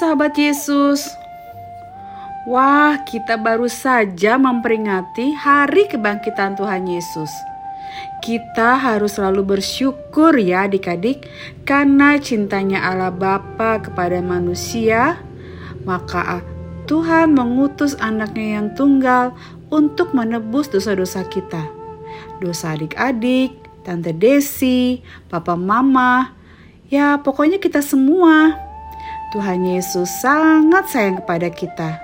Sahabat Yesus. Wah, kita baru saja memperingati hari kebangkitan Tuhan Yesus. Kita harus selalu bersyukur ya adik-adik karena cintanya Allah Bapa kepada manusia, maka Tuhan mengutus anaknya yang tunggal untuk menebus dosa-dosa kita. Dosa adik-adik, Tante Desi, Papa Mama, ya pokoknya kita semua. Tuhan Yesus sangat sayang kepada kita.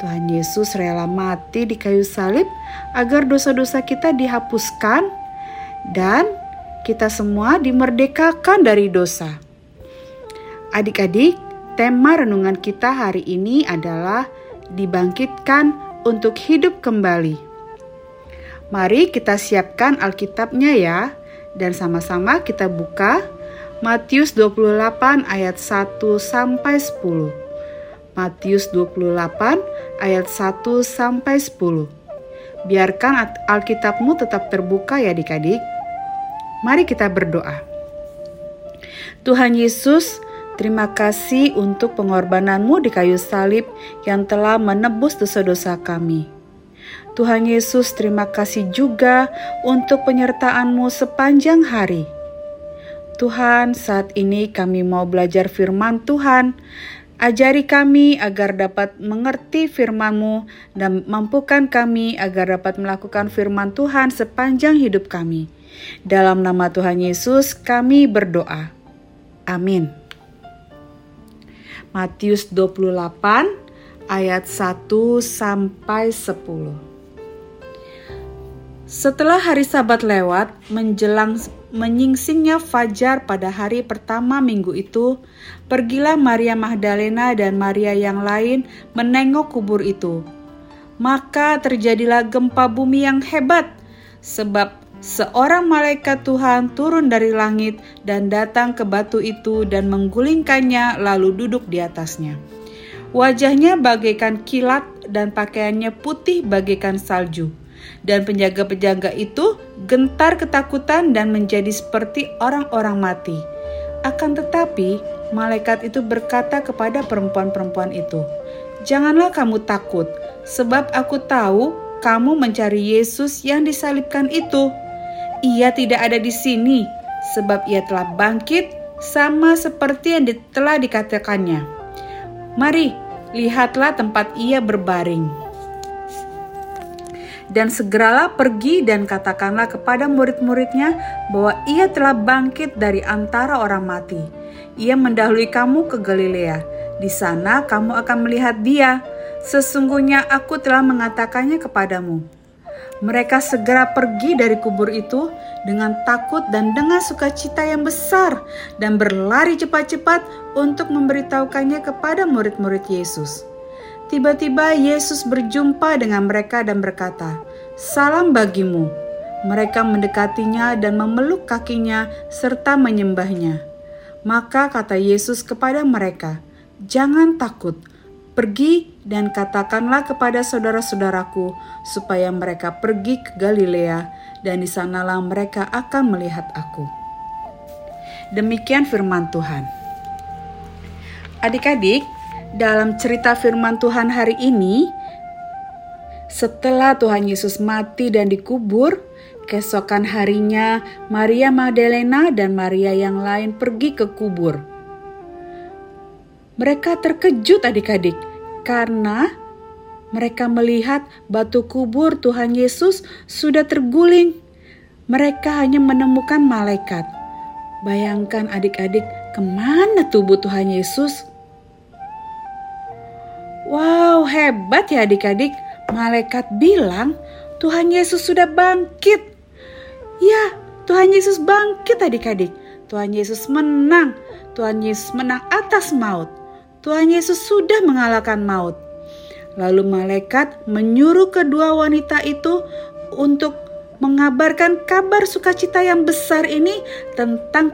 Tuhan Yesus rela mati di kayu salib agar dosa-dosa kita dihapuskan dan kita semua dimerdekakan dari dosa. Adik-adik, tema renungan kita hari ini adalah dibangkitkan untuk hidup kembali. Mari kita siapkan Alkitabnya ya dan sama-sama kita buka Matius 28 ayat 1 sampai 10. Matius 28 ayat 1 sampai 10. Biarkan Alkitabmu tetap terbuka ya adik-adik. Mari kita berdoa. Tuhan Yesus, terima kasih untuk pengorbananmu di kayu salib yang telah menebus dosa-dosa kami. Tuhan Yesus, terima kasih juga untuk penyertaanmu sepanjang hari. Tuhan, saat ini kami mau belajar firman Tuhan. Ajari kami agar dapat mengerti firman-Mu dan mampukan kami agar dapat melakukan firman Tuhan sepanjang hidup kami. Dalam nama Tuhan Yesus kami berdoa. Amin. Matius 28 ayat 1 sampai 10. Setelah hari Sabat lewat, menjelang menyingsingnya fajar pada hari pertama minggu itu, pergilah Maria Magdalena dan Maria yang lain menengok kubur itu. Maka terjadilah gempa bumi yang hebat, sebab seorang malaikat Tuhan turun dari langit dan datang ke batu itu dan menggulingkannya lalu duduk di atasnya. Wajahnya bagaikan kilat dan pakaiannya putih bagaikan salju dan penjaga-penjaga itu gentar ketakutan dan menjadi seperti orang-orang mati. Akan tetapi, malaikat itu berkata kepada perempuan-perempuan itu, "Janganlah kamu takut, sebab aku tahu kamu mencari Yesus yang disalibkan itu. Ia tidak ada di sini, sebab ia telah bangkit sama seperti yang telah dikatakannya. Mari, lihatlah tempat ia berbaring." Dan segeralah pergi dan katakanlah kepada murid-muridnya bahwa ia telah bangkit dari antara orang mati. Ia mendahului kamu ke Galilea. Di sana kamu akan melihat dia. Sesungguhnya aku telah mengatakannya kepadamu. Mereka segera pergi dari kubur itu dengan takut dan dengan sukacita yang besar dan berlari cepat-cepat untuk memberitahukannya kepada murid-murid Yesus. Tiba-tiba Yesus berjumpa dengan mereka dan berkata, "Salam bagimu." Mereka mendekatinya dan memeluk kakinya serta menyembahnya. Maka kata Yesus kepada mereka, "Jangan takut, pergi dan katakanlah kepada saudara-saudaraku supaya mereka pergi ke Galilea, dan di sanalah mereka akan melihat Aku." Demikian firman Tuhan. Adik-adik, dalam cerita firman Tuhan hari ini, setelah Tuhan Yesus mati dan dikubur, keesokan harinya Maria Magdalena dan Maria yang lain pergi ke kubur. Mereka terkejut adik-adik karena mereka melihat batu kubur Tuhan Yesus sudah terguling. Mereka hanya menemukan malaikat. Bayangkan adik-adik ke mana tubuh Tuhan Yesus? Wow, hebat ya adik-adik. Malaikat bilang Tuhan Yesus sudah bangkit. Ya, Tuhan Yesus bangkit adik-adik. Tuhan Yesus menang. Tuhan Yesus menang atas maut. Tuhan Yesus sudah mengalahkan maut. Lalu malaikat menyuruh kedua wanita itu untuk mengabarkan kabar sukacita yang besar ini tentang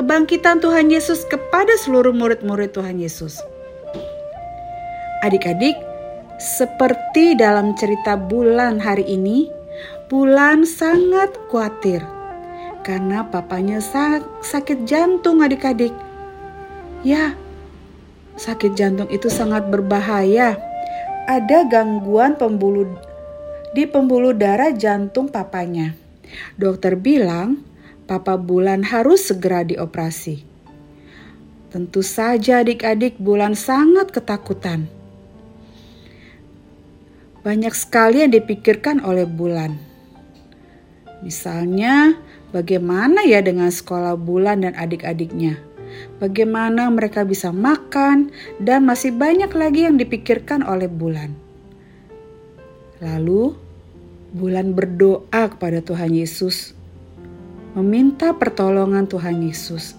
kebangkitan Tuhan Yesus kepada seluruh murid-murid Tuhan Yesus. Adik-adik, seperti dalam cerita bulan hari ini, bulan sangat khawatir karena papanya sakit jantung adik-adik. Ya, sakit jantung itu sangat berbahaya. Ada gangguan pembuluh di pembuluh darah jantung papanya. Dokter bilang, Papa Bulan harus segera dioperasi. Tentu saja adik-adik Bulan sangat ketakutan. Banyak sekali yang dipikirkan oleh Bulan. Misalnya, bagaimana ya dengan sekolah Bulan dan adik-adiknya? Bagaimana mereka bisa makan, dan masih banyak lagi yang dipikirkan oleh Bulan. Lalu, Bulan berdoa kepada Tuhan Yesus, meminta pertolongan Tuhan Yesus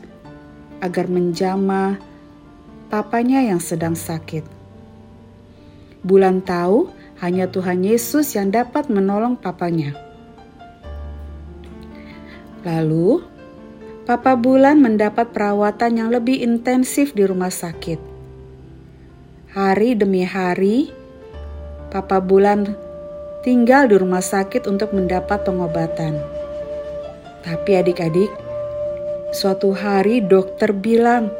agar menjamah papanya yang sedang sakit. Bulan tahu hanya Tuhan Yesus yang dapat menolong papanya. Lalu, Papa Bulan mendapat perawatan yang lebih intensif di rumah sakit. Hari demi hari, Papa Bulan tinggal di rumah sakit untuk mendapat pengobatan. Tapi adik-adik, Suatu hari dokter bilang,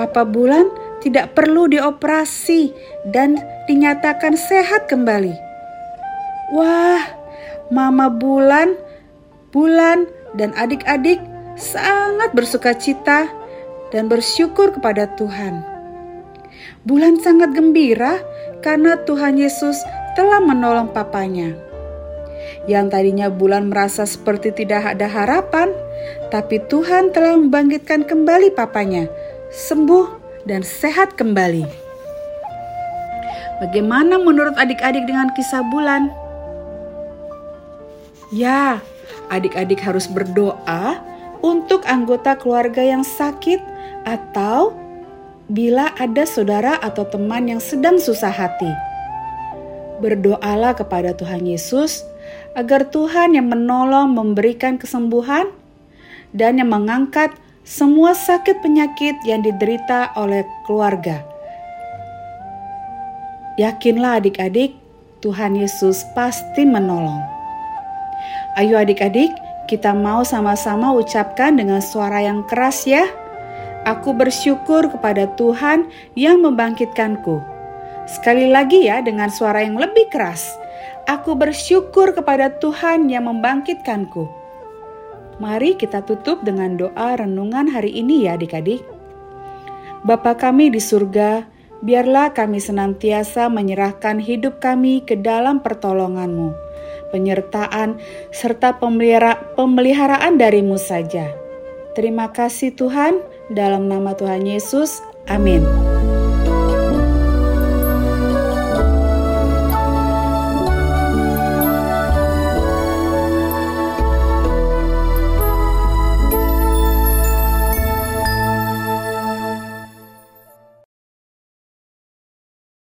Papa Bulan tidak perlu dioperasi dan dinyatakan sehat kembali. Wah, Mama Bulan, Bulan, dan adik-adik sangat bersuka cita dan bersyukur kepada Tuhan. Bulan sangat gembira karena Tuhan Yesus telah menolong papanya. Yang tadinya bulan merasa seperti tidak ada harapan, tapi Tuhan telah membangkitkan kembali papanya, sembuh dan sehat kembali. Bagaimana menurut adik-adik dengan kisah bulan? Ya, adik-adik harus berdoa untuk anggota keluarga yang sakit atau bila ada saudara atau teman yang sedang susah hati. Berdoalah kepada Tuhan Yesus agar Tuhan yang menolong memberikan kesembuhan dan yang mengangkat semua sakit penyakit yang diderita oleh keluarga. Yakinlah adik-adik, Tuhan Yesus pasti menolong. Ayo adik-adik, kita mau sama-sama ucapkan dengan suara yang keras ya. Aku bersyukur kepada Tuhan yang membangkitkanku. Sekali lagi ya dengan suara yang lebih keras. Aku bersyukur kepada Tuhan yang membangkitkanku. Mari kita tutup dengan doa renungan hari ini ya adik-adik. Bapa kami di surga, biarlah kami senantiasa menyerahkan hidup kami ke dalam pertolonganmu, penyertaan, serta pemelihara, pemeliharaan darimu saja. Terima kasih Tuhan, dalam nama Tuhan Yesus, amin.